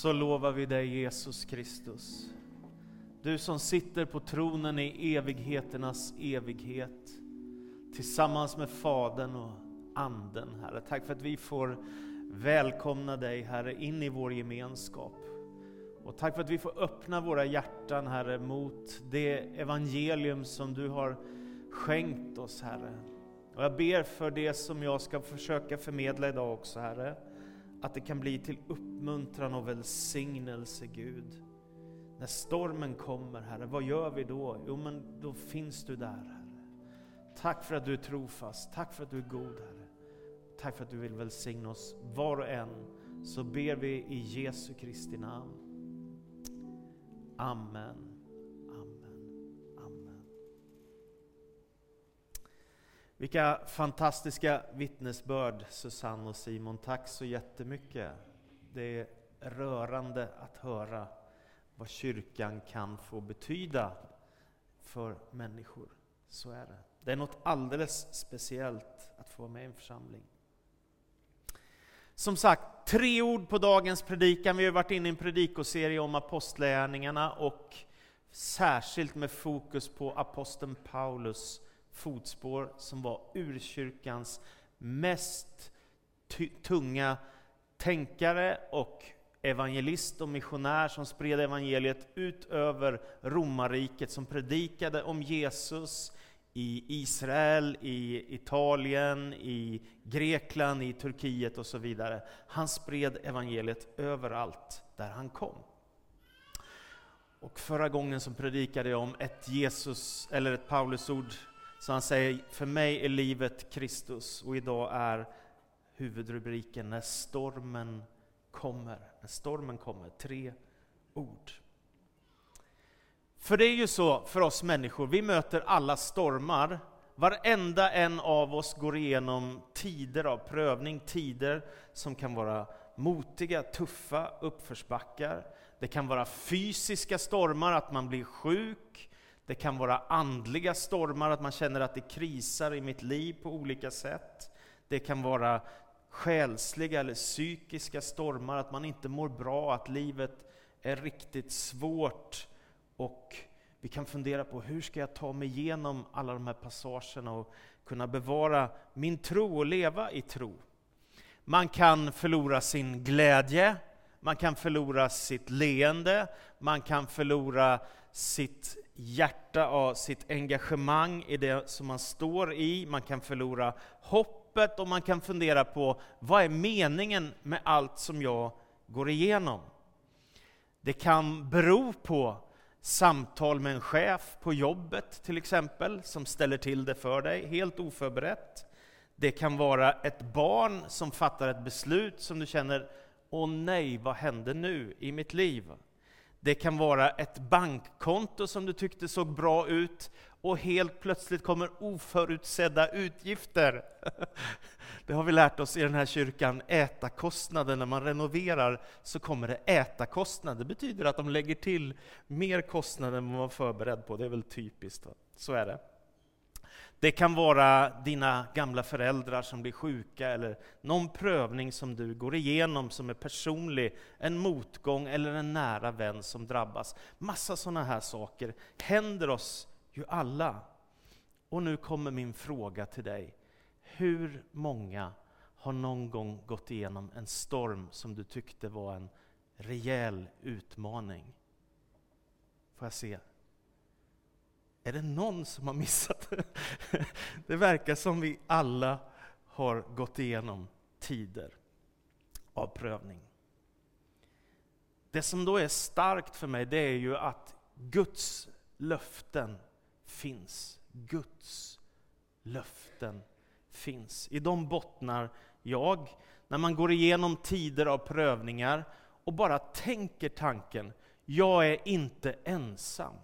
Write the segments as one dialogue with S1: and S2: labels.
S1: så lovar vi dig Jesus Kristus. Du som sitter på tronen i evigheternas evighet tillsammans med Fadern och Anden, Herre. Tack för att vi får välkomna dig, Herre, in i vår gemenskap. Och tack för att vi får öppna våra hjärtan, Herre, mot det evangelium som du har skänkt oss, Herre. Och jag ber för det som jag ska försöka förmedla idag också, Herre. Att det kan bli till uppmuntran och välsignelse, Gud. När stormen kommer, Herre, vad gör vi då? Jo, men då finns du där, Herre. Tack för att du är trofast, tack för att du är god, Herre. Tack för att du vill välsigna oss var och en. Så ber vi i Jesu Kristi namn. Amen. Vilka fantastiska vittnesbörd Susanne och Simon. Tack så jättemycket. Det är rörande att höra vad kyrkan kan få betyda för människor. Så är det. Det är något alldeles speciellt att få vara med i en församling. Som sagt, tre ord på dagens predikan. Vi har varit inne i en predikoserie om apostlärningarna och särskilt med fokus på aposteln Paulus fotspår som var urkyrkans mest tunga tänkare och evangelist och missionär som spred evangeliet ut över romarriket, som predikade om Jesus i Israel, i Italien, i Grekland, i Turkiet och så vidare. Han spred evangeliet överallt där han kom. Och förra gången så predikade jag om ett Jesus, eller ett Paulusord, så han säger, för mig är livet Kristus, och idag är huvudrubriken När stormen kommer. När stormen kommer. Tre ord. För det är ju så för oss människor, vi möter alla stormar. Varenda en av oss går igenom tider av prövning, tider som kan vara motiga, tuffa uppförsbackar. Det kan vara fysiska stormar, att man blir sjuk. Det kan vara andliga stormar, att man känner att det krisar i mitt liv på olika sätt. Det kan vara själsliga eller psykiska stormar, att man inte mår bra, att livet är riktigt svårt och vi kan fundera på hur ska jag ta mig igenom alla de här passagerna och kunna bevara min tro och leva i tro. Man kan förlora sin glädje, man kan förlora sitt leende, man kan förlora sitt hjärta och sitt engagemang i det som man står i, man kan förlora hoppet och man kan fundera på vad är meningen med allt som jag går igenom? Det kan bero på samtal med en chef på jobbet till exempel, som ställer till det för dig, helt oförberett. Det kan vara ett barn som fattar ett beslut som du känner, åh nej, vad hände nu i mitt liv? Det kan vara ett bankkonto som du tyckte såg bra ut och helt plötsligt kommer oförutsedda utgifter. Det har vi lärt oss i den här kyrkan, äta-kostnader. När man renoverar så kommer det äta-kostnader. Det betyder att de lägger till mer kostnader än man var förberedd på. Det är väl typiskt, va? så är det. Det kan vara dina gamla föräldrar som blir sjuka eller någon prövning som du går igenom som är personlig, en motgång eller en nära vän som drabbas. Massa sådana här saker händer oss ju alla. Och nu kommer min fråga till dig. Hur många har någon gång gått igenom en storm som du tyckte var en rejäl utmaning? Får jag se? Är det någon som har missat det? Det verkar som vi alla har gått igenom tider av prövning. Det som då är starkt för mig, det är ju att Guds löften finns. Guds löften finns. I de bottnar jag, när man går igenom tider av prövningar och bara tänker tanken, jag är inte ensam.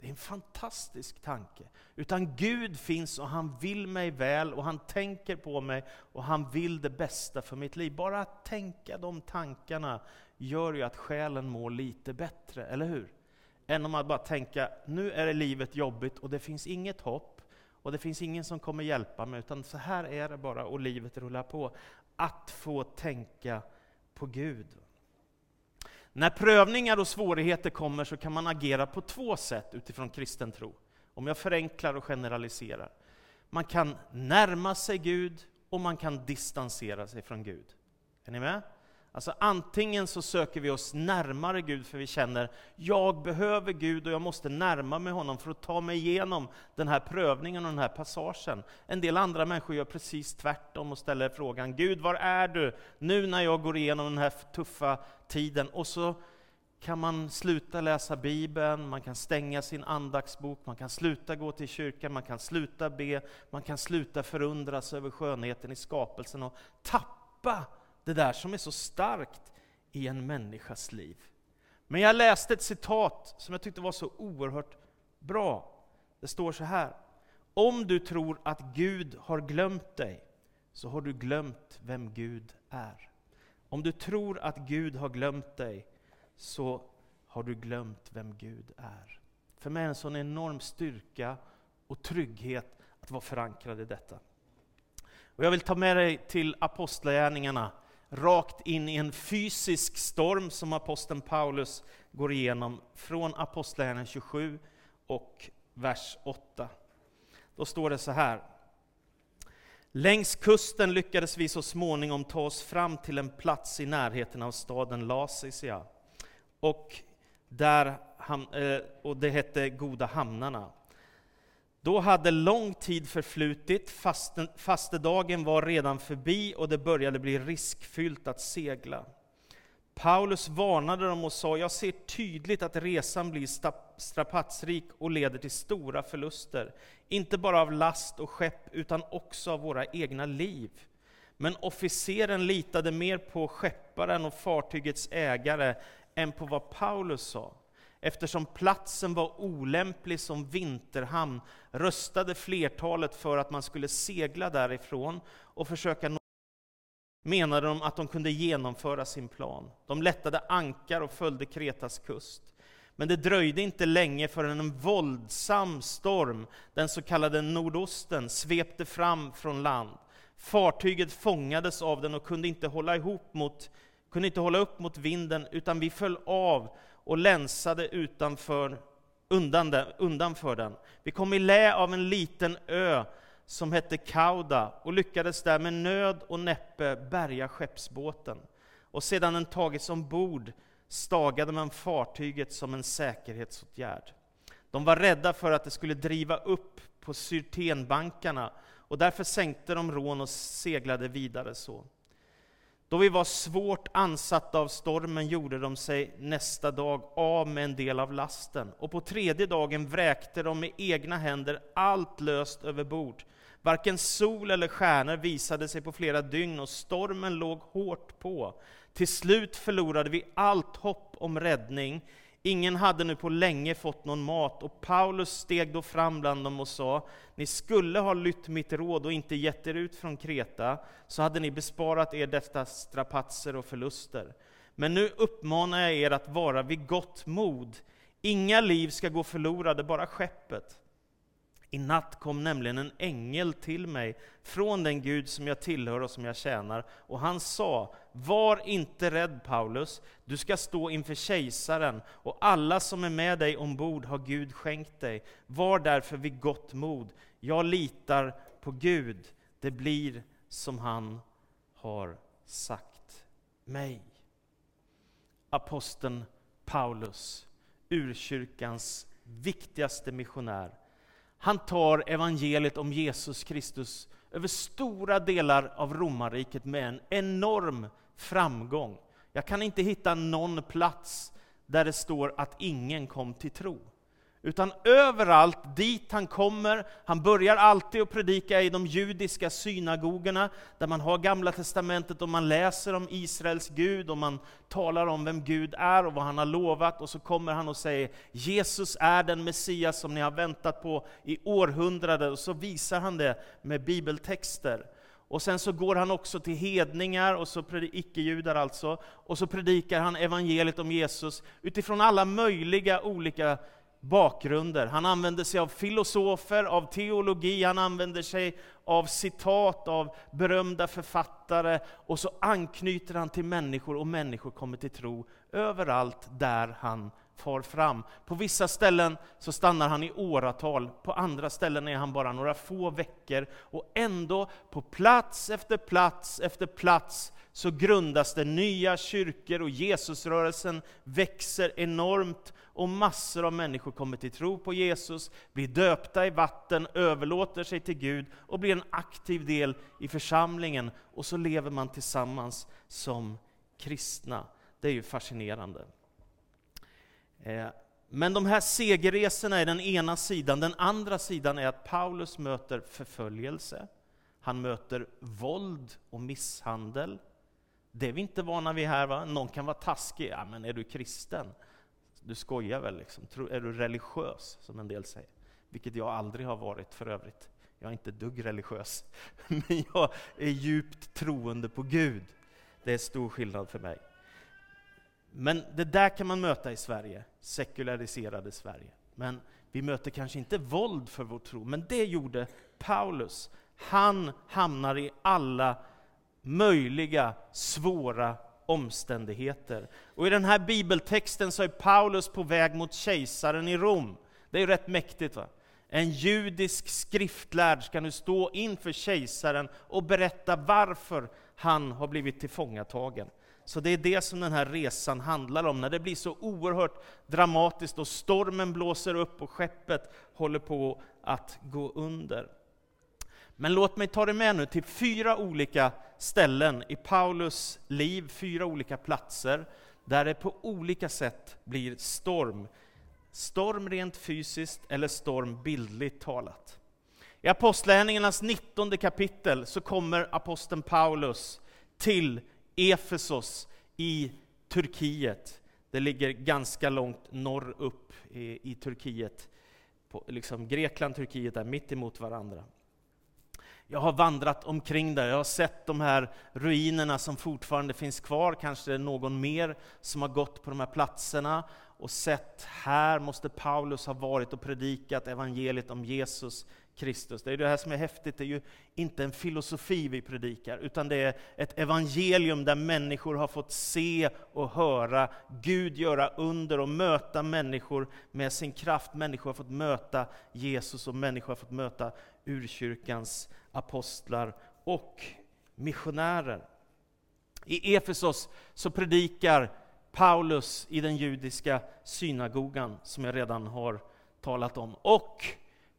S1: Det är en fantastisk tanke. Utan Gud finns och han vill mig väl och han tänker på mig och han vill det bästa för mitt liv. Bara att tänka de tankarna gör ju att själen mår lite bättre, eller hur? Än om man bara tänka, nu är det livet jobbigt och det finns inget hopp och det finns ingen som kommer hjälpa mig, utan så här är det bara och livet rullar på. Att få tänka på Gud. När prövningar och svårigheter kommer så kan man agera på två sätt utifrån kristen tro. Om jag förenklar och generaliserar. Man kan närma sig Gud och man kan distansera sig från Gud. Är ni med? Alltså antingen så söker vi oss närmare Gud för vi känner, jag behöver Gud och jag måste närma mig honom för att ta mig igenom den här prövningen och den här passagen. En del andra människor gör precis tvärtom och ställer frågan, Gud var är du nu när jag går igenom den här tuffa tiden? Och så kan man sluta läsa Bibeln, man kan stänga sin andaktsbok, man kan sluta gå till kyrkan, man kan sluta be, man kan sluta förundras över skönheten i skapelsen och tappa det där som är så starkt i en människas liv. Men jag läste ett citat som jag tyckte var så oerhört bra. Det står så här. Om du tror att Gud har glömt dig, så har du glömt vem Gud är. Om du tror att Gud har glömt dig, så har du glömt vem Gud är. För mig är det en sån enorm styrka och trygghet att vara förankrad i detta. Och jag vill ta med dig till Apostlagärningarna rakt in i en fysisk storm som aposteln Paulus går igenom från Apostlagärningarna 27 och vers 8. Då står det så här. Längs kusten lyckades vi så småningom ta oss fram till en plats i närheten av staden Lasisia. Och, där, eh, och det hette Goda hamnarna. Då hade lång tid förflutit, fasten, fastedagen var redan förbi och det började bli riskfyllt att segla. Paulus varnade dem och sa, jag ser tydligt att resan blir strapatsrik och leder till stora förluster, inte bara av last och skepp utan också av våra egna liv. Men officeren litade mer på skepparen och fartygets ägare än på vad Paulus sa. Eftersom platsen var olämplig som vinterhamn röstade flertalet för att man skulle segla därifrån och försöka nå menade de att de kunde genomföra sin plan. De lättade ankar och följde Kretas kust. Men det dröjde inte länge förrän en våldsam storm, den så kallade nordosten, svepte fram från land. Fartyget fångades av den och kunde inte hålla, ihop mot, kunde inte hålla upp mot vinden, utan vi föll av och länsade utanför, undan den, undanför den. Vi kom i lä av en liten ö som hette Kauda och lyckades där med nöd och näppe bärga skeppsbåten. Och sedan den tagits ombord stagade man fartyget som en säkerhetsåtgärd. De var rädda för att det skulle driva upp på syrtenbankarna och därför sänkte de rån och seglade vidare så. Då vi var svårt ansatta av stormen gjorde de sig nästa dag av med en del av lasten, och på tredje dagen vräkte de med egna händer allt löst över bord. Varken sol eller stjärnor visade sig på flera dygn, och stormen låg hårt på. Till slut förlorade vi allt hopp om räddning, Ingen hade nu på länge fått någon mat, och Paulus steg då fram bland dem och sa, ni skulle ha lytt mitt råd och inte gett er ut från Kreta, så hade ni besparat er dessa strapatser och förluster. Men nu uppmanar jag er att vara vid gott mod. Inga liv ska gå förlorade, bara skeppet. I natt kom nämligen en ängel till mig från den Gud som jag tillhör och som jag tjänar, och han sa, var inte rädd Paulus, du ska stå inför kejsaren, och alla som är med dig ombord har Gud skänkt dig. Var därför vid gott mod, jag litar på Gud, det blir som han har sagt mig. Aposteln Paulus, urkyrkans viktigaste missionär, han tar evangeliet om Jesus Kristus över stora delar av romarriket med en enorm framgång. Jag kan inte hitta någon plats där det står att ingen kom till tro. Utan överallt dit han kommer, han börjar alltid att predika i de judiska synagogorna, där man har Gamla Testamentet och man läser om Israels Gud, och man talar om vem Gud är och vad han har lovat, och så kommer han och säger Jesus är den Messias som ni har väntat på i århundraden, och så visar han det med bibeltexter. Och sen så går han också till hedningar, och så icke-judar alltså, och så predikar han evangeliet om Jesus utifrån alla möjliga olika bakgrunder. Han använder sig av filosofer, av teologi, han använder sig av citat av berömda författare och så anknyter han till människor och människor kommer till tro överallt där han far fram. På vissa ställen så stannar han i åratal, på andra ställen är han bara några få veckor och ändå på plats efter plats efter plats så grundas det nya kyrkor och Jesusrörelsen växer enormt och massor av människor kommer till tro på Jesus, blir döpta i vatten, överlåter sig till Gud och blir en aktiv del i församlingen och så lever man tillsammans som kristna. Det är ju fascinerande. Eh, men de här segerresorna är den ena sidan. Den andra sidan är att Paulus möter förföljelse. Han möter våld och misshandel. Det är vi inte vana vid här. Va? Någon kan vara taskig. Ja, men är du kristen? Du skojar väl? Liksom. Är du religiös, som en del säger? Vilket jag aldrig har varit för övrigt. Jag är inte dugg religiös. Men jag är djupt troende på Gud. Det är stor skillnad för mig. Men det där kan man möta i Sverige, sekulariserade Sverige. Men vi möter kanske inte våld för vår tro, men det gjorde Paulus. Han hamnar i alla möjliga svåra omständigheter. Och i den här bibeltexten så är Paulus på väg mot kejsaren i Rom. Det är rätt mäktigt. va? En judisk skriftlärd ska nu stå inför kejsaren och berätta varför han har blivit tillfångatagen. Så det är det som den här resan handlar om, när det blir så oerhört dramatiskt och stormen blåser upp och skeppet håller på att gå under. Men låt mig ta dig med nu till fyra olika ställen i Paulus liv, fyra olika platser, där det på olika sätt blir storm. Storm rent fysiskt eller storm bildligt talat. I Apostlagärningarnas 19 kapitel så kommer aposteln Paulus till Efesos i Turkiet. Det ligger ganska långt norr upp i, i Turkiet. På, liksom Grekland och Turkiet är mitt emot varandra. Jag har vandrat omkring där, jag har sett de här ruinerna som fortfarande finns kvar, kanske är det någon mer som har gått på de här platserna och sett, här måste Paulus ha varit och predikat evangeliet om Jesus Kristus. Det är det här som är häftigt, det är ju inte en filosofi vi predikar, utan det är ett evangelium där människor har fått se och höra Gud göra under och möta människor med sin kraft. Människor har fått möta Jesus och människor har fått möta urkyrkans apostlar och missionärer. I Efesos så predikar Paulus i den judiska synagogan, som jag redan har talat om. Och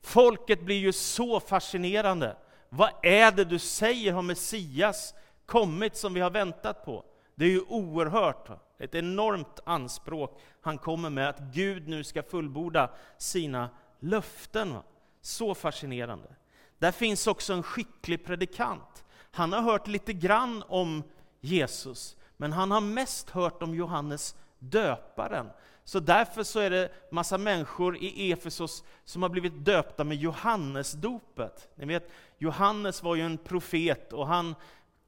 S1: folket blir ju så fascinerande. Vad är det du säger har Messias kommit som vi har väntat på? Det är ju oerhört, ett enormt anspråk han kommer med, att Gud nu ska fullborda sina löften. Så fascinerande. Där finns också en skicklig predikant. Han har hört lite grann om Jesus, men han har mest hört om Johannes döparen. Så därför så är det massa människor i Efesos som har blivit döpta med Johannesdopet. Ni vet, Johannes var ju en profet och han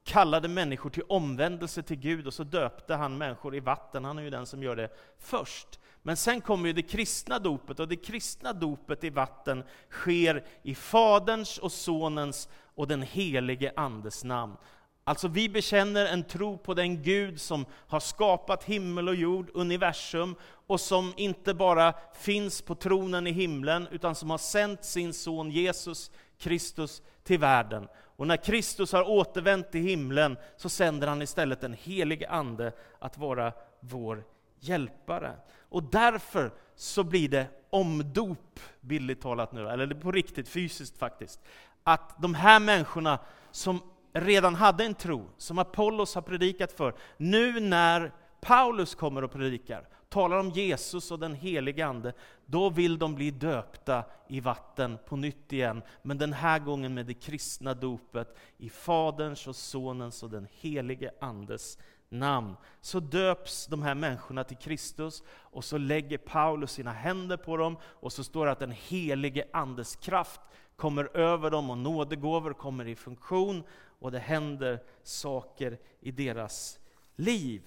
S1: kallade människor till omvändelse till Gud och så döpte han människor i vatten. Han är ju den som gör det först. Men sen kommer ju det kristna dopet, och det kristna dopet i vatten sker i Faderns och Sonens och den helige Andes namn. Alltså vi bekänner en tro på den Gud som har skapat himmel och jord, universum, och som inte bara finns på tronen i himlen, utan som har sänt sin son Jesus Kristus till världen. Och när Kristus har återvänt till himlen så sänder han istället den helige Ande att vara vår hjälpare. Och därför så blir det omdop, bildligt talat nu, eller på riktigt fysiskt faktiskt. Att de här människorna som redan hade en tro, som Apollos har predikat för, nu när Paulus kommer och predikar, talar om Jesus och den helige Ande, då vill de bli döpta i vatten på nytt igen, men den här gången med det kristna dopet i Faderns och Sonens och den helige Andes namn. Så döps de här människorna till Kristus och så lägger Paulus sina händer på dem och så står det att den helige Andes kraft kommer över dem och nådegåvor kommer i funktion och det händer saker i deras liv.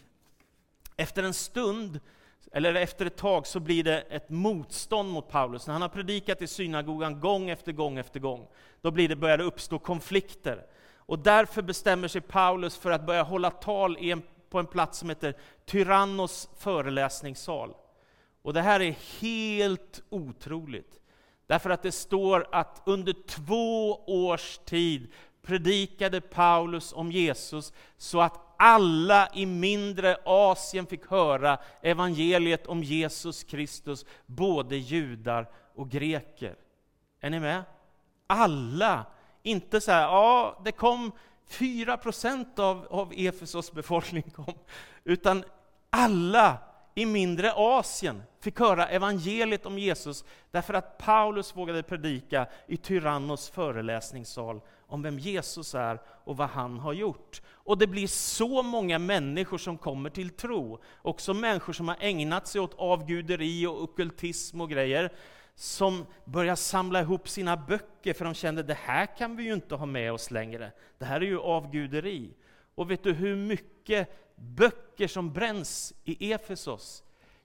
S1: Efter en stund eller efter ett tag så blir det ett motstånd mot Paulus. När han har predikat i synagogan gång efter gång efter gång, då blir det, börjar det uppstå konflikter. Och därför bestämmer sig Paulus för att börja hålla tal en, på en plats som heter Tyrannos föreläsningssal. Och det här är helt otroligt. Därför att det står att under två års tid predikade Paulus om Jesus så att alla i mindre Asien fick höra evangeliet om Jesus Kristus, både judar och greker. Är ni med? Alla! Inte så här, ja, det kom 4 procent av, av Efesos befolkning kom, utan alla i mindre Asien fick höra evangeliet om Jesus därför att Paulus vågade predika i Tyrannos föreläsningssal om vem Jesus är och vad han har gjort. Och det blir så många människor som kommer till tro, också människor som har ägnat sig åt avguderi och okultism och grejer, som börjar samla ihop sina böcker för de kände det här kan vi ju inte ha med oss längre. Det här är ju avguderi. Och vet du hur mycket böcker som bränns i Efesos?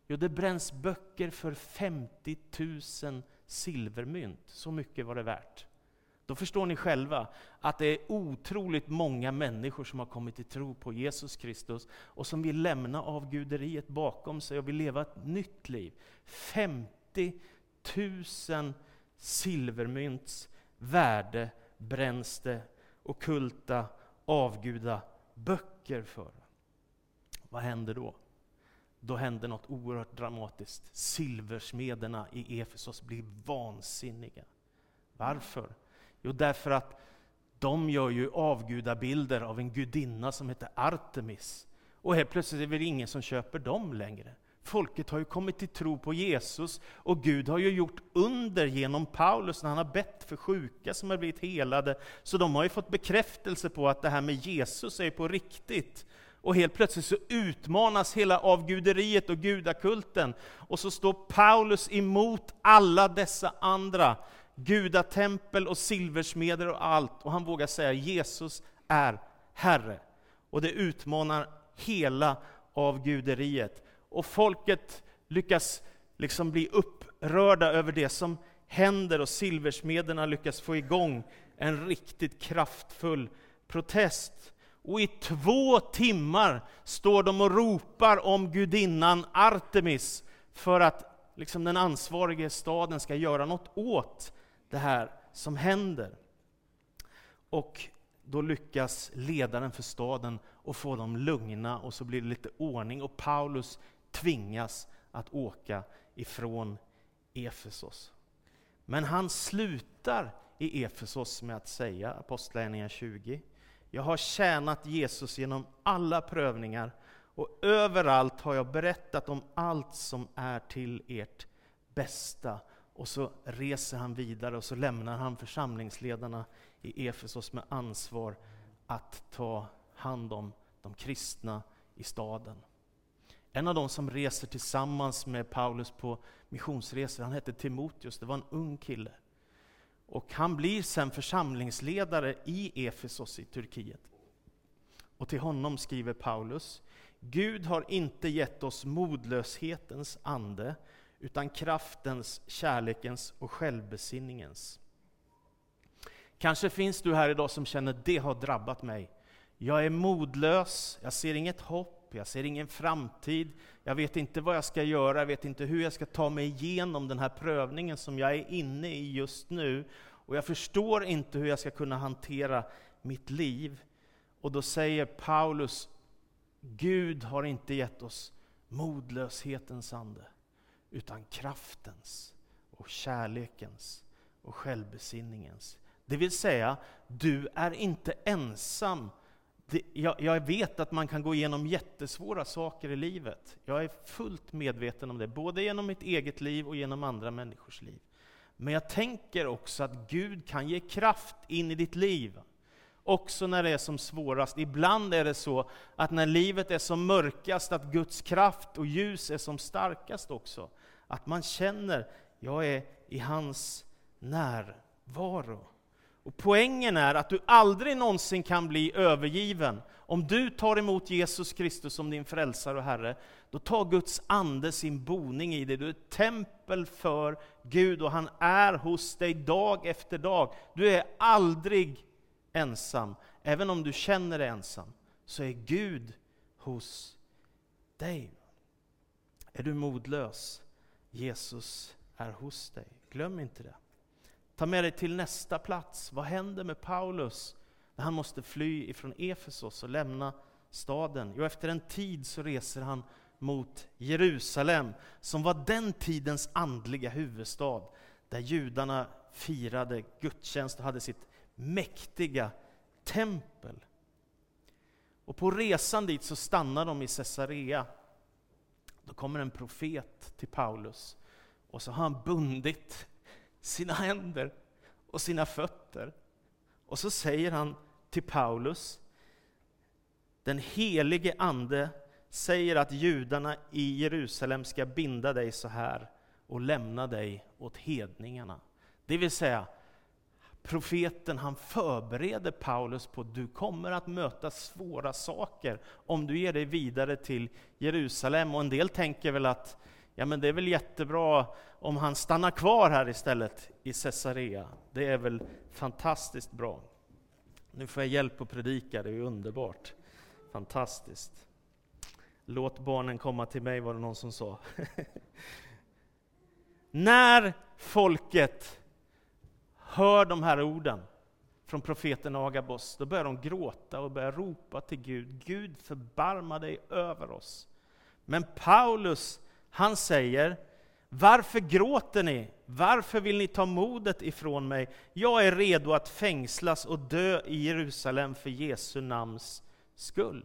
S1: Jo, det bränns böcker för 50 000 silvermynt. Så mycket var det värt. Då förstår ni själva att det är otroligt många människor som har kommit till tro på Jesus Kristus och som vill lämna avguderiet bakom sig och vill leva ett nytt liv. 50 000 silvermynts värde bränns det okulta avguda böcker för. Vad händer då? Då händer något oerhört dramatiskt. Silversmederna i Efesos blir vansinniga. Varför? Jo, därför att de gör ju avgudabilder av en gudinna som heter Artemis. Och helt plötsligt är det väl ingen som köper dem längre. Folket har ju kommit till tro på Jesus och Gud har ju gjort under genom Paulus när han har bett för sjuka som har blivit helade. Så de har ju fått bekräftelse på att det här med Jesus är på riktigt. Och helt plötsligt så utmanas hela avguderiet och gudakulten. Och så står Paulus emot alla dessa andra gudatempel och silversmeder och allt. Och han vågar säga Jesus är Herre. Och det utmanar hela avguderiet. Och folket lyckas liksom bli upprörda över det som händer och silversmederna lyckas få igång en riktigt kraftfull protest. Och i två timmar står de och ropar om gudinnan Artemis för att liksom den ansvarige staden ska göra något åt det här som händer. Och då lyckas ledaren för staden att få dem lugna och så blir det lite ordning och Paulus tvingas att åka ifrån Efesos. Men han slutar i Efesos med att säga, Apostlagärningarna 20, jag har tjänat Jesus genom alla prövningar och överallt har jag berättat om allt som är till ert bästa och så reser han vidare och så lämnar han församlingsledarna i Efesos med ansvar att ta hand om de kristna i staden. En av de som reser tillsammans med Paulus på missionsresor, han hette Timoteus, det var en ung kille. Och han blir sen församlingsledare i Efesos i Turkiet. Och till honom skriver Paulus, Gud har inte gett oss modlöshetens ande, utan kraftens, kärlekens och självbesinningens. Kanske finns du här idag som känner det har drabbat mig. Jag är modlös, jag ser inget hopp, jag ser ingen framtid, jag vet inte vad jag ska göra, jag vet inte hur jag ska ta mig igenom den här prövningen som jag är inne i just nu. Och jag förstår inte hur jag ska kunna hantera mitt liv. Och då säger Paulus, Gud har inte gett oss modlöshetens ande utan kraftens och kärlekens och självbesinningens. Det vill säga, du är inte ensam. jag, vet att man kan gå igenom jättesvåra saker i livet. Jag är fullt medveten om det, både genom mitt eget liv och genom andra människors liv. Men jag tänker också att Gud kan ge kraft in i ditt liv. Också när det är som svårast. Ibland är det så att när livet är som mörkast, att Guds kraft och ljus är som starkast också. Att man känner, jag är i hans närvaro. Och poängen är att du aldrig någonsin kan bli övergiven. Om du tar emot Jesus Kristus som din frälsare och Herre, då tar Guds ande sin boning i dig. Du är ett tempel för Gud och han är hos dig dag efter dag. Du är aldrig ensam. Även om du känner dig ensam, så är Gud hos dig. Är du modlös? Jesus är hos dig. Glöm inte det. Ta med dig till nästa plats. Vad händer med Paulus när han måste fly ifrån Efesos och lämna staden? Jo, efter en tid så reser han mot Jerusalem, som var den tidens andliga huvudstad, där judarna firade gudstjänst och hade sitt mäktiga tempel. Och på resan dit så stannar de i Caesarea. Då kommer en profet till Paulus och så har han bundit sina händer och sina fötter. Och så säger han till Paulus, den helige Ande säger att judarna i Jerusalem ska binda dig så här och lämna dig åt hedningarna. Det vill säga, profeten han förbereder Paulus på att du kommer att möta svåra saker om du ger dig vidare till Jerusalem. Och en del tänker väl att ja, men det är väl jättebra om han stannar kvar här istället i Caesarea. Det är väl fantastiskt bra. Nu får jag hjälp att predika, det är underbart. Fantastiskt. Låt barnen komma till mig, var det någon som sa. När folket hör de här orden från profeten Agabos, då börjar de gråta och börjar ropa till Gud. Gud förbarma dig över oss. Men Paulus, han säger, varför gråter ni? Varför vill ni ta modet ifrån mig? Jag är redo att fängslas och dö i Jerusalem för Jesu namns skull.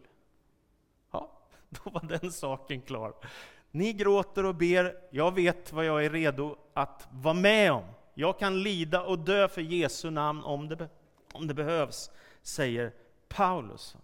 S1: Ja, då var den saken klar. Ni gråter och ber, jag vet vad jag är redo att vara med om. Jag kan lida och dö för Jesu namn om det, om det behövs, säger Paulus.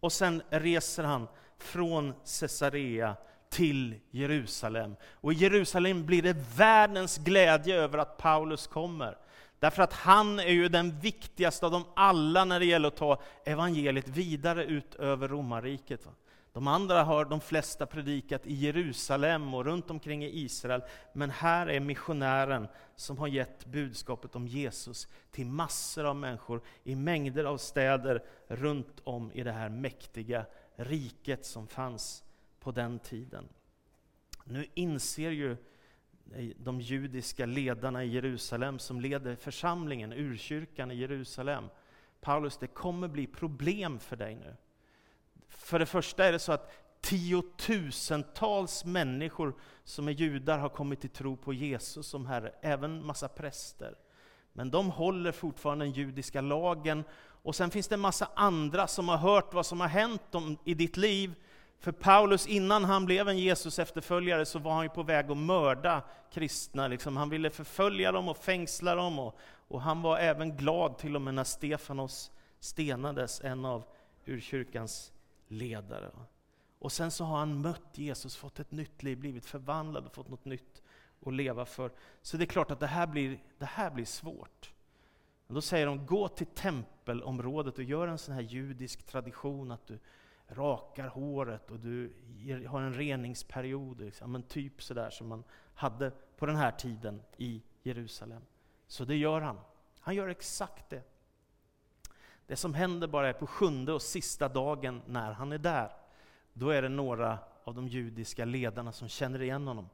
S1: Och sen reser han från Caesarea till Jerusalem. Och i Jerusalem blir det världens glädje över att Paulus kommer. Därför att han är ju den viktigaste av dem alla när det gäller att ta evangeliet vidare ut över romarriket. De andra har de flesta predikat i Jerusalem och runt omkring i Israel. Men här är missionären som har gett budskapet om Jesus till massor av människor i mängder av städer runt om i det här mäktiga riket som fanns på den tiden. Nu inser ju de judiska ledarna i Jerusalem som leder församlingen, urkyrkan i Jerusalem. Paulus, det kommer bli problem för dig nu. För det första är det så att tiotusentals människor som är judar har kommit till tro på Jesus som Herre, även massa präster. Men de håller fortfarande den judiska lagen. Och sen finns det en massa andra som har hört vad som har hänt om, i ditt liv. För Paulus, innan han blev en Jesus efterföljare så var han ju på väg att mörda kristna. Liksom. Han ville förfölja dem och fängsla dem. Och, och han var även glad till och med när Stefanos stenades, en av urkyrkans ledare. Och sen så har han mött Jesus, fått ett nytt liv, blivit förvandlad och fått något nytt att leva för. Så det är klart att det här blir, det här blir svårt. Men då säger de, gå till tempelområdet och gör en sån här judisk tradition att du rakar håret och du har en reningsperiod. Liksom. Men typ sådär som man hade på den här tiden i Jerusalem. Så det gör han. Han gör exakt det. Det som händer bara är på sjunde och sista dagen när han är där. Då är det några av de judiska ledarna som känner igen honom.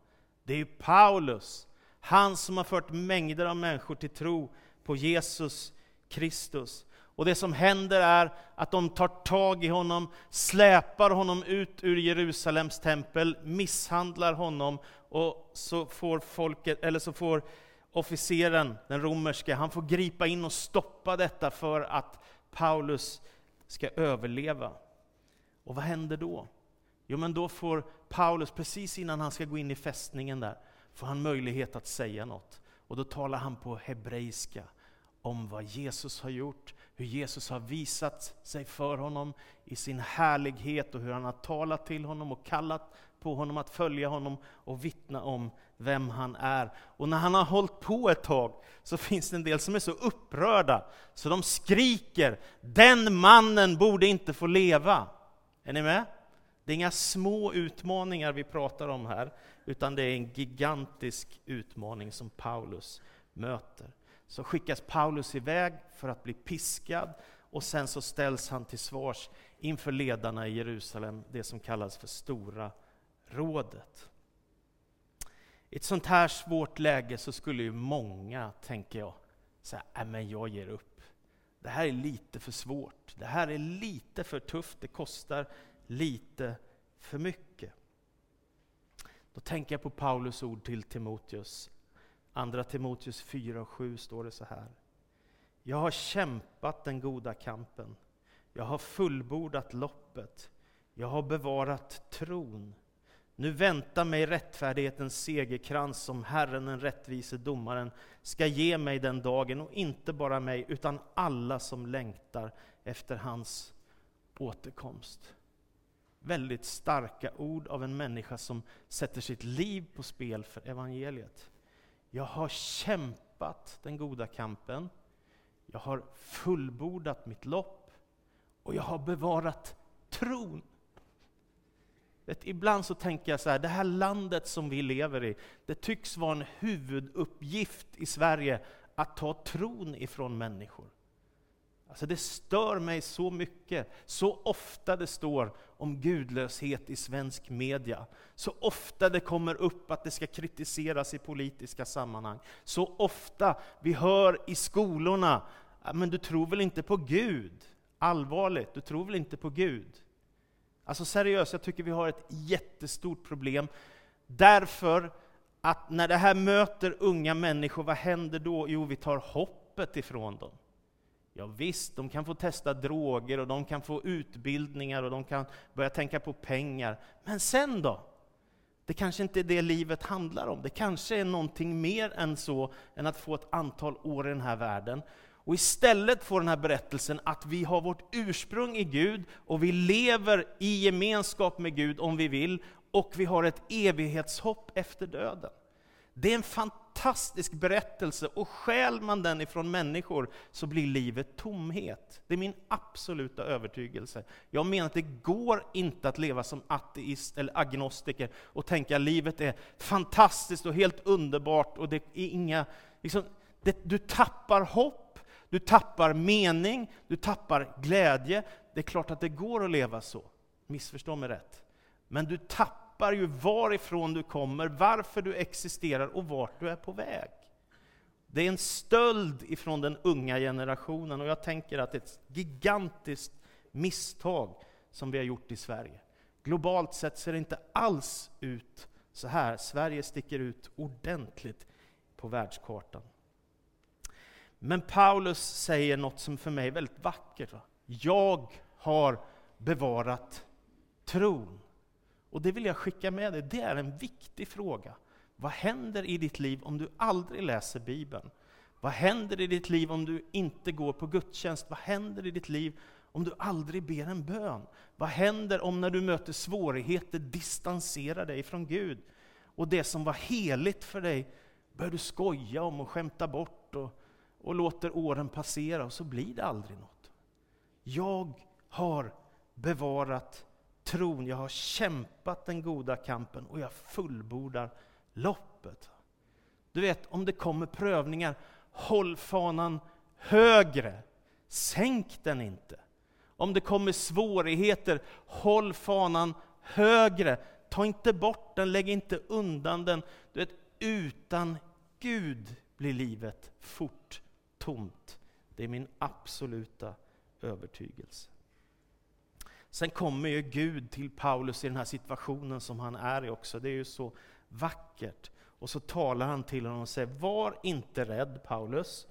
S1: Det är Paulus, han som har fört mängder av människor till tro på Jesus Kristus. Och det som händer är att de tar tag i honom, släpar honom ut ur Jerusalems tempel, misshandlar honom och så får folket, eller så får officeren, den romerske, han får gripa in och stoppa detta för att Paulus ska överleva. Och vad händer då? Jo, men då får Paulus, precis innan han ska gå in i fästningen där, får han möjlighet att säga något. Och då talar han på hebreiska om vad Jesus har gjort, hur Jesus har visat sig för honom i sin härlighet och hur han har talat till honom och kallat på honom att följa honom och vittna om vem han är. Och när han har hållit på ett tag så finns det en del som är så upprörda så de skriker ”Den mannen borde inte få leva”. Är ni med? Det är inga små utmaningar vi pratar om här, utan det är en gigantisk utmaning som Paulus möter. Så skickas Paulus iväg för att bli piskad och sen så ställs han till svars inför ledarna i Jerusalem, det som kallas för Stora rådet. I ett sånt här svårt läge så skulle ju många, tänker jag, säga men jag ger upp. Det här är lite för svårt, det här är lite för tufft, det kostar lite för mycket. Då tänker jag på Paulus ord till Timoteus. Andra Timoteus 4 och 7 står det så här. Jag har kämpat den goda kampen. Jag har fullbordat loppet. Jag har bevarat tron. Nu väntar mig rättfärdighetens segerkrans som Herren, den rättvise domaren, ska ge mig den dagen, och inte bara mig, utan alla som längtar efter hans återkomst. Väldigt starka ord av en människa som sätter sitt liv på spel för evangeliet. Jag har kämpat den goda kampen, jag har fullbordat mitt lopp och jag har bevarat tron. Vet, ibland så tänker jag så här, det här landet som vi lever i, det tycks vara en huvuduppgift i Sverige att ta tron ifrån människor. Alltså det stör mig så mycket, så ofta det står om gudlöshet i svensk media. Så ofta det kommer upp att det ska kritiseras i politiska sammanhang. Så ofta vi hör i skolorna, men du tror väl inte på Gud? Allvarligt, du tror väl inte på Gud? Alltså seriöst, jag tycker vi har ett jättestort problem. Därför att när det här möter unga människor, vad händer då? Jo, vi tar hoppet ifrån dem. Ja, visst, de kan få testa droger och de kan få utbildningar och de kan börja tänka på pengar. Men sen då? Det kanske inte är det livet handlar om. Det kanske är någonting mer än så, än att få ett antal år i den här världen. Och istället får den här berättelsen att vi har vårt ursprung i Gud och vi lever i gemenskap med Gud om vi vill, och vi har ett evighetshopp efter döden. Det är en fantastisk fantastisk berättelse och skäl man den ifrån människor så blir livet tomhet. Det är min absoluta övertygelse. Jag menar att det går inte att leva som ateist eller agnostiker och tänka att livet är fantastiskt och helt underbart och det är inga... Liksom, det, du tappar hopp, du tappar mening, du tappar glädje. Det är klart att det går att leva så, missförstå mig rätt. Men du tappar tappar ju varifrån du kommer, varför du existerar och vart du är på väg. Det är en stöld ifrån den unga generationen och jag tänker att det är ett gigantiskt misstag som vi har gjort i Sverige. Globalt sett ser det inte alls ut så här. Sverige sticker ut ordentligt på världskartan. Men Paulus säger något som för mig är väldigt vackert. Jag har bevarat tron. Och det vill jag skicka med dig, det är en viktig fråga. Vad händer i ditt liv om du aldrig läser Bibeln? Vad händer i ditt liv om du inte går på gudstjänst? Vad händer i ditt liv om du aldrig ber en bön? Vad händer om när du möter svårigheter distanserar dig från Gud? Och det som var heligt för dig börjar du skoja om och skämta bort och, och låter åren passera och så blir det aldrig något. Jag har bevarat tron, jag har kämpat den goda kampen och jag fullbordar loppet. Du vet, om det kommer prövningar, håll fanan högre. Sänk den inte. Om det kommer svårigheter, håll fanan högre. Ta inte bort den, lägg inte undan den. Du vet, utan Gud blir livet fort tomt. Det är min absoluta övertygelse. Sen kommer ju Gud till Paulus i den här situationen som han är i också. Det är ju så vackert. Och så talar han till honom och säger, var inte rädd Paulus.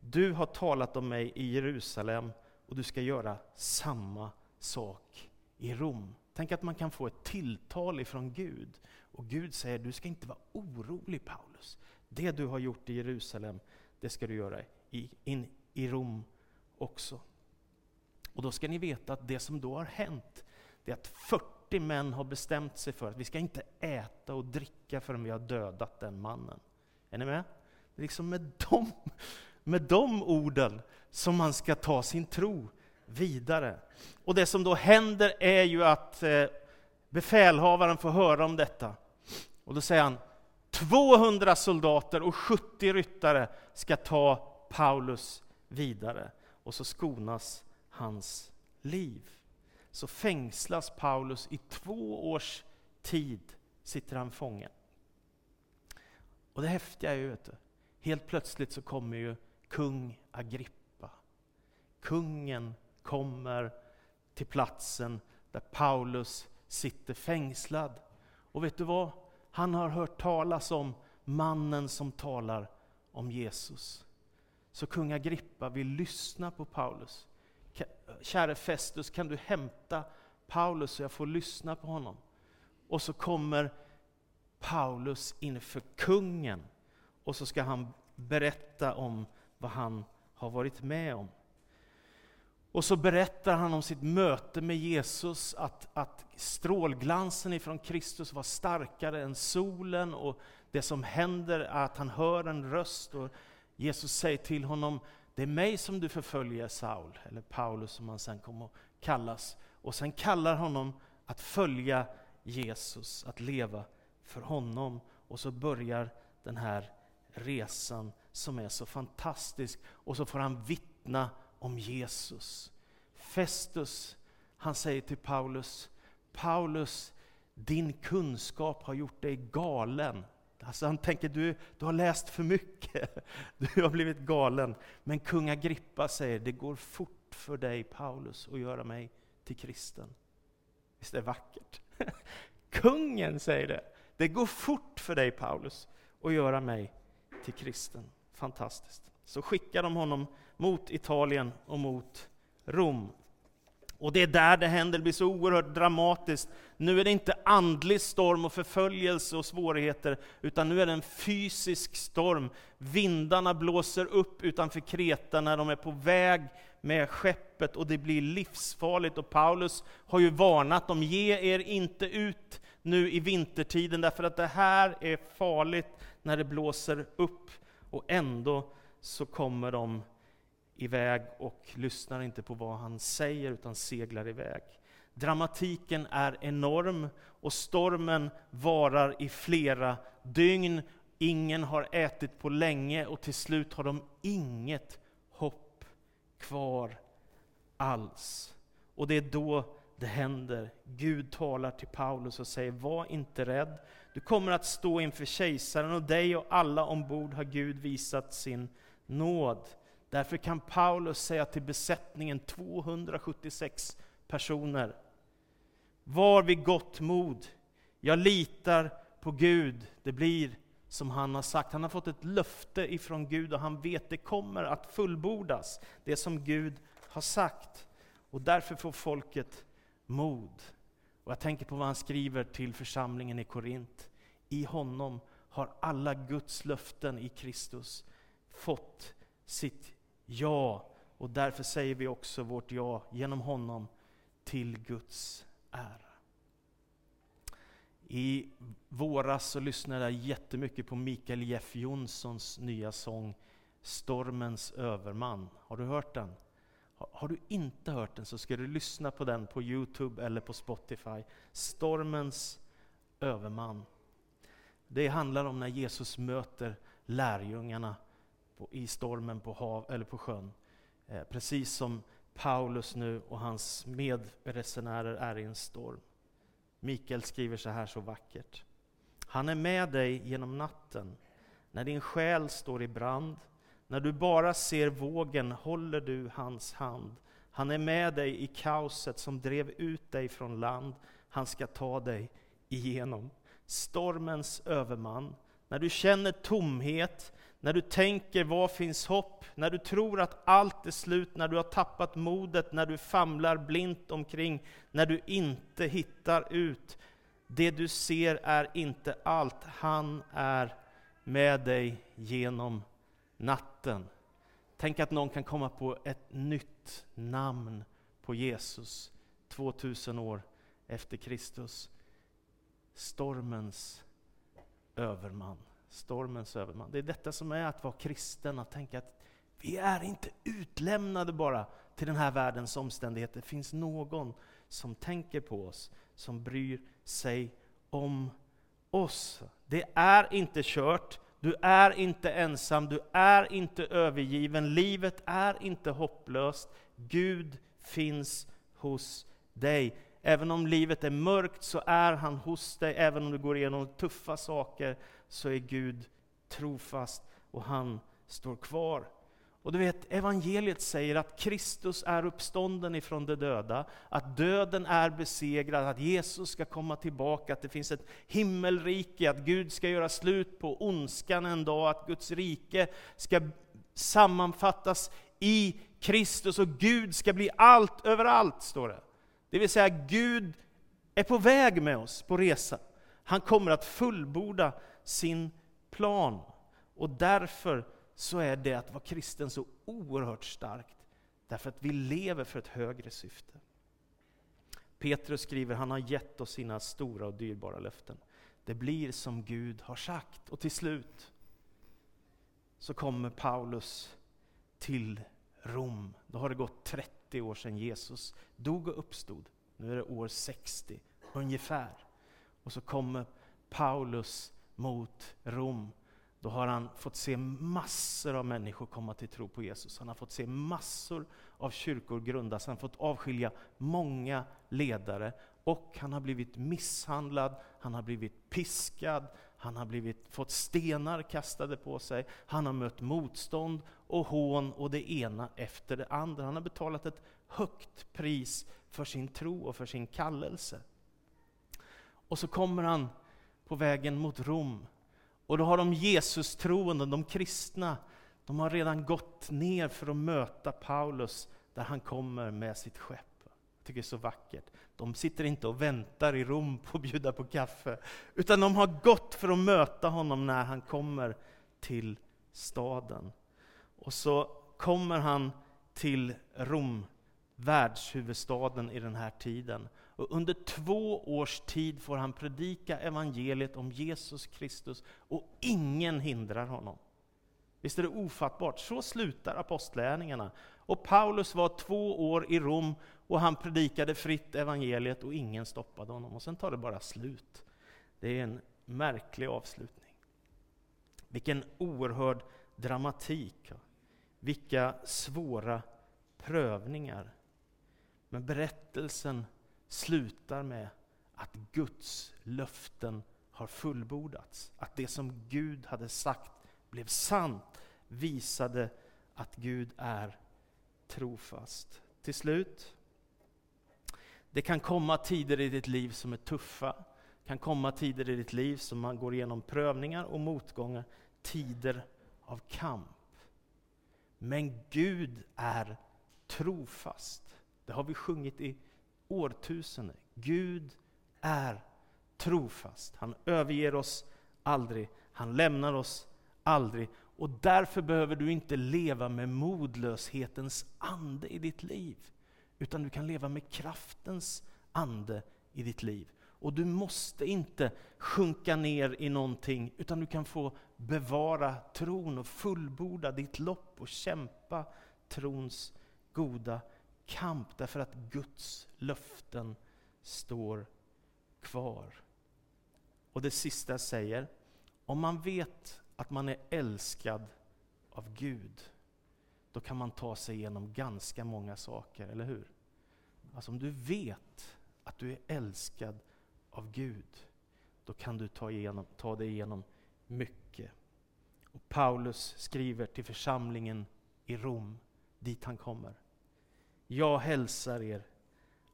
S1: Du har talat om mig i Jerusalem och du ska göra samma sak i Rom. Tänk att man kan få ett tilltal ifrån Gud. Och Gud säger, du ska inte vara orolig Paulus. Det du har gjort i Jerusalem, det ska du göra i, in, i Rom också. Och då ska ni veta att det som då har hänt, det är att 40 män har bestämt sig för att vi ska inte äta och dricka förrän vi har dödat den mannen. Är ni med? Det är liksom med de, med de orden som man ska ta sin tro vidare. Och det som då händer är ju att eh, befälhavaren får höra om detta. Och då säger han, 200 soldater och 70 ryttare ska ta Paulus vidare. Och så skonas hans liv. Så fängslas Paulus i två års tid, sitter han fången. Och det häftiga är ju, vet du, helt plötsligt så kommer ju kung Agrippa. Kungen kommer till platsen där Paulus sitter fängslad. Och vet du vad? Han har hört talas om mannen som talar om Jesus. Så kung Agrippa vill lyssna på Paulus. Käre Festus, kan du hämta Paulus så jag får lyssna på honom? Och så kommer Paulus inför kungen och så ska han berätta om vad han har varit med om. Och så berättar han om sitt möte med Jesus, att, att strålglansen ifrån Kristus var starkare än solen och det som händer är att han hör en röst och Jesus säger till honom, det är mig som du förföljer Saul, eller Paulus som han sen kommer att kallas. Och sen kallar honom att följa Jesus, att leva för honom. Och så börjar den här resan som är så fantastisk. Och så får han vittna om Jesus. Festus, han säger till Paulus, Paulus, din kunskap har gjort dig galen. Alltså han tänker, du, du har läst för mycket, du har blivit galen. Men kung Agrippa säger, det går fort för dig Paulus att göra mig till kristen. Visst är det vackert? Kungen säger det. Det går fort för dig Paulus att göra mig till kristen. Fantastiskt. Så skickar de honom mot Italien och mot Rom. Och det är där det händer, det blir så oerhört dramatiskt. Nu är det inte andlig storm och förföljelse och svårigheter, utan nu är det en fysisk storm. Vindarna blåser upp utanför Kreta när de är på väg med skeppet och det blir livsfarligt. Och Paulus har ju varnat dem, ge er inte ut nu i vintertiden, därför att det här är farligt när det blåser upp. Och ändå så kommer de iväg och lyssnar inte på vad han säger, utan seglar iväg. Dramatiken är enorm och stormen varar i flera dygn. Ingen har ätit på länge och till slut har de inget hopp kvar alls. Och det är då det händer. Gud talar till Paulus och säger, var inte rädd. Du kommer att stå inför kejsaren och dig och alla ombord har Gud visat sin nåd. Därför kan Paulus säga till besättningen, 276 personer, var vid gott mod. Jag litar på Gud. Det blir som han har sagt. Han har fått ett löfte ifrån Gud och han vet det kommer att fullbordas, det som Gud har sagt. Och därför får folket mod. Och jag tänker på vad han skriver till församlingen i Korint. I honom har alla Guds löften i Kristus fått sitt ja. Och därför säger vi också vårt ja genom honom till Guds ära. I våras så lyssnade jag jättemycket på Mikael Jeff Jonssons nya sång Stormens överman. Har du hört den? Har du inte hört den så ska du lyssna på den på Youtube eller på Spotify. Stormens överman. Det handlar om när Jesus möter lärjungarna på, i stormen på, hav, eller på sjön. Eh, precis som Paulus nu och hans medresenärer är i en storm. Mikael skriver så här så vackert. Han är med dig genom natten, när din själ står i brand. När du bara ser vågen håller du hans hand. Han är med dig i kaoset som drev ut dig från land. Han ska ta dig igenom stormens överman. När du känner tomhet, när du tänker var finns hopp, när du tror att allt är slut, när du har tappat modet, när du famlar blint omkring, när du inte hittar ut. Det du ser är inte allt, han är med dig genom natten. Tänk att någon kan komma på ett nytt namn på Jesus 2000 år efter Kristus. Stormens överman. Stormens överman. Det är detta som är att vara kristen, att tänka att vi är inte utlämnade bara till den här världens omständigheter. Det finns någon som tänker på oss, som bryr sig om oss. Det är inte kört, du är inte ensam, du är inte övergiven, livet är inte hopplöst. Gud finns hos dig. Även om livet är mörkt så är han hos dig, även om du går igenom tuffa saker så är Gud trofast och han står kvar. Och du vet, evangeliet säger att Kristus är uppstånden ifrån de döda, att döden är besegrad, att Jesus ska komma tillbaka, att det finns ett himmelrike, att Gud ska göra slut på ondskan en dag, att Guds rike ska sammanfattas i Kristus och Gud ska bli allt överallt, står det. Det vill säga, Gud är på väg med oss på resa. Han kommer att fullborda sin plan. Och därför så är det att vara kristen så oerhört starkt. Därför att vi lever för ett högre syfte. Petrus skriver, han har gett oss sina stora och dyrbara löften. Det blir som Gud har sagt. Och till slut så kommer Paulus till Rom. Då har det gått 30 år sedan Jesus dog och uppstod. Nu är det år 60, ungefär. Och så kommer Paulus mot Rom då har han fått se massor av människor komma till tro på Jesus. Han har fått se massor av kyrkor grundas, han har fått avskilja många ledare och han har blivit misshandlad, han har blivit piskad, han har blivit, fått stenar kastade på sig, han har mött motstånd och hån och det ena efter det andra. Han har betalat ett högt pris för sin tro och för sin kallelse. Och så kommer han på vägen mot Rom och då har de Jesus-troende, de kristna, de har redan gått ner för att möta Paulus där han kommer med sitt skepp. Tycker är så vackert. De sitter inte och väntar i Rom på att bjuda på kaffe, utan de har gått för att möta honom när han kommer till staden. Och så kommer han till Rom, världshuvudstaden i den här tiden. Och under två års tid får han predika evangeliet om Jesus Kristus och ingen hindrar honom. Visst är det ofattbart? Så slutar apostlärningarna. Och Paulus var två år i Rom och han predikade fritt evangeliet och ingen stoppade honom. Och sen tar det bara slut. Det är en märklig avslutning. Vilken oerhörd dramatik. Vilka svåra prövningar. Men berättelsen slutar med att Guds löften har fullbordats. Att det som Gud hade sagt blev sant, visade att Gud är trofast. Till slut, det kan komma tider i ditt liv som är tuffa. Det kan komma tider i ditt liv som man går igenom prövningar och motgångar, tider av kamp. Men Gud är trofast. Det har vi sjungit i årtusenden. Gud är trofast. Han överger oss aldrig. Han lämnar oss aldrig. Och därför behöver du inte leva med modlöshetens ande i ditt liv. Utan du kan leva med kraftens ande i ditt liv. Och du måste inte sjunka ner i någonting, utan du kan få bevara tron och fullborda ditt lopp och kämpa trons goda kamp därför att Guds löften står kvar. Och det sista jag säger, om man vet att man är älskad av Gud, då kan man ta sig igenom ganska många saker, eller hur? Alltså om du vet att du är älskad av Gud, då kan du ta, igenom, ta dig igenom mycket. Och Paulus skriver till församlingen i Rom, dit han kommer. Jag hälsar er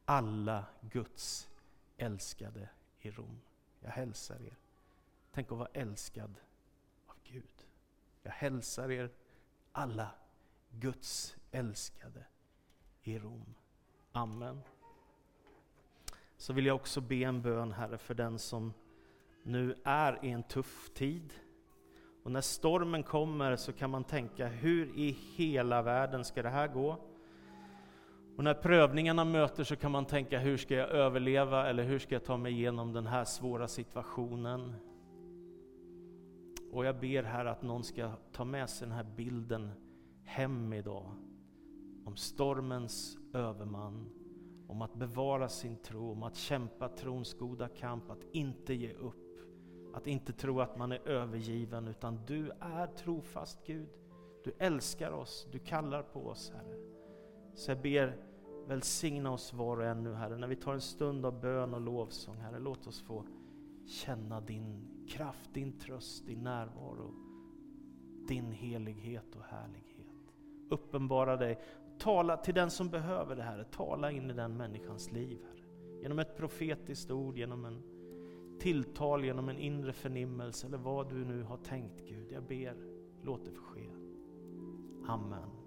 S1: alla Guds älskade i Rom. Jag hälsar er. Tänk att vara älskad av Gud. Jag hälsar er alla Guds älskade i Rom. Amen. Så vill jag också be en bön, Herre, för den som nu är i en tuff tid Och när stormen kommer så kan man tänka, hur i hela världen ska det här gå? Och när prövningarna möter så kan man tänka, hur ska jag överleva eller hur ska jag ta mig igenom den här svåra situationen? Och jag ber här att någon ska ta med sig den här bilden hem idag. Om stormens överman, om att bevara sin tro, om att kämpa trons goda kamp, att inte ge upp. Att inte tro att man är övergiven, utan du är trofast Gud. Du älskar oss, du kallar på oss Herre. Så jag ber, välsigna oss var och en nu Herre, när vi tar en stund av bön och lovsång Herre, låt oss få känna din kraft, din tröst, din närvaro, din helighet och härlighet. Uppenbara dig, tala till den som behöver det Herre, tala in i den människans liv Herre. Genom ett profetiskt ord, genom en tilltal, genom en inre förnimmelse eller vad du nu har tänkt Gud. Jag ber, låt det få ske. Amen.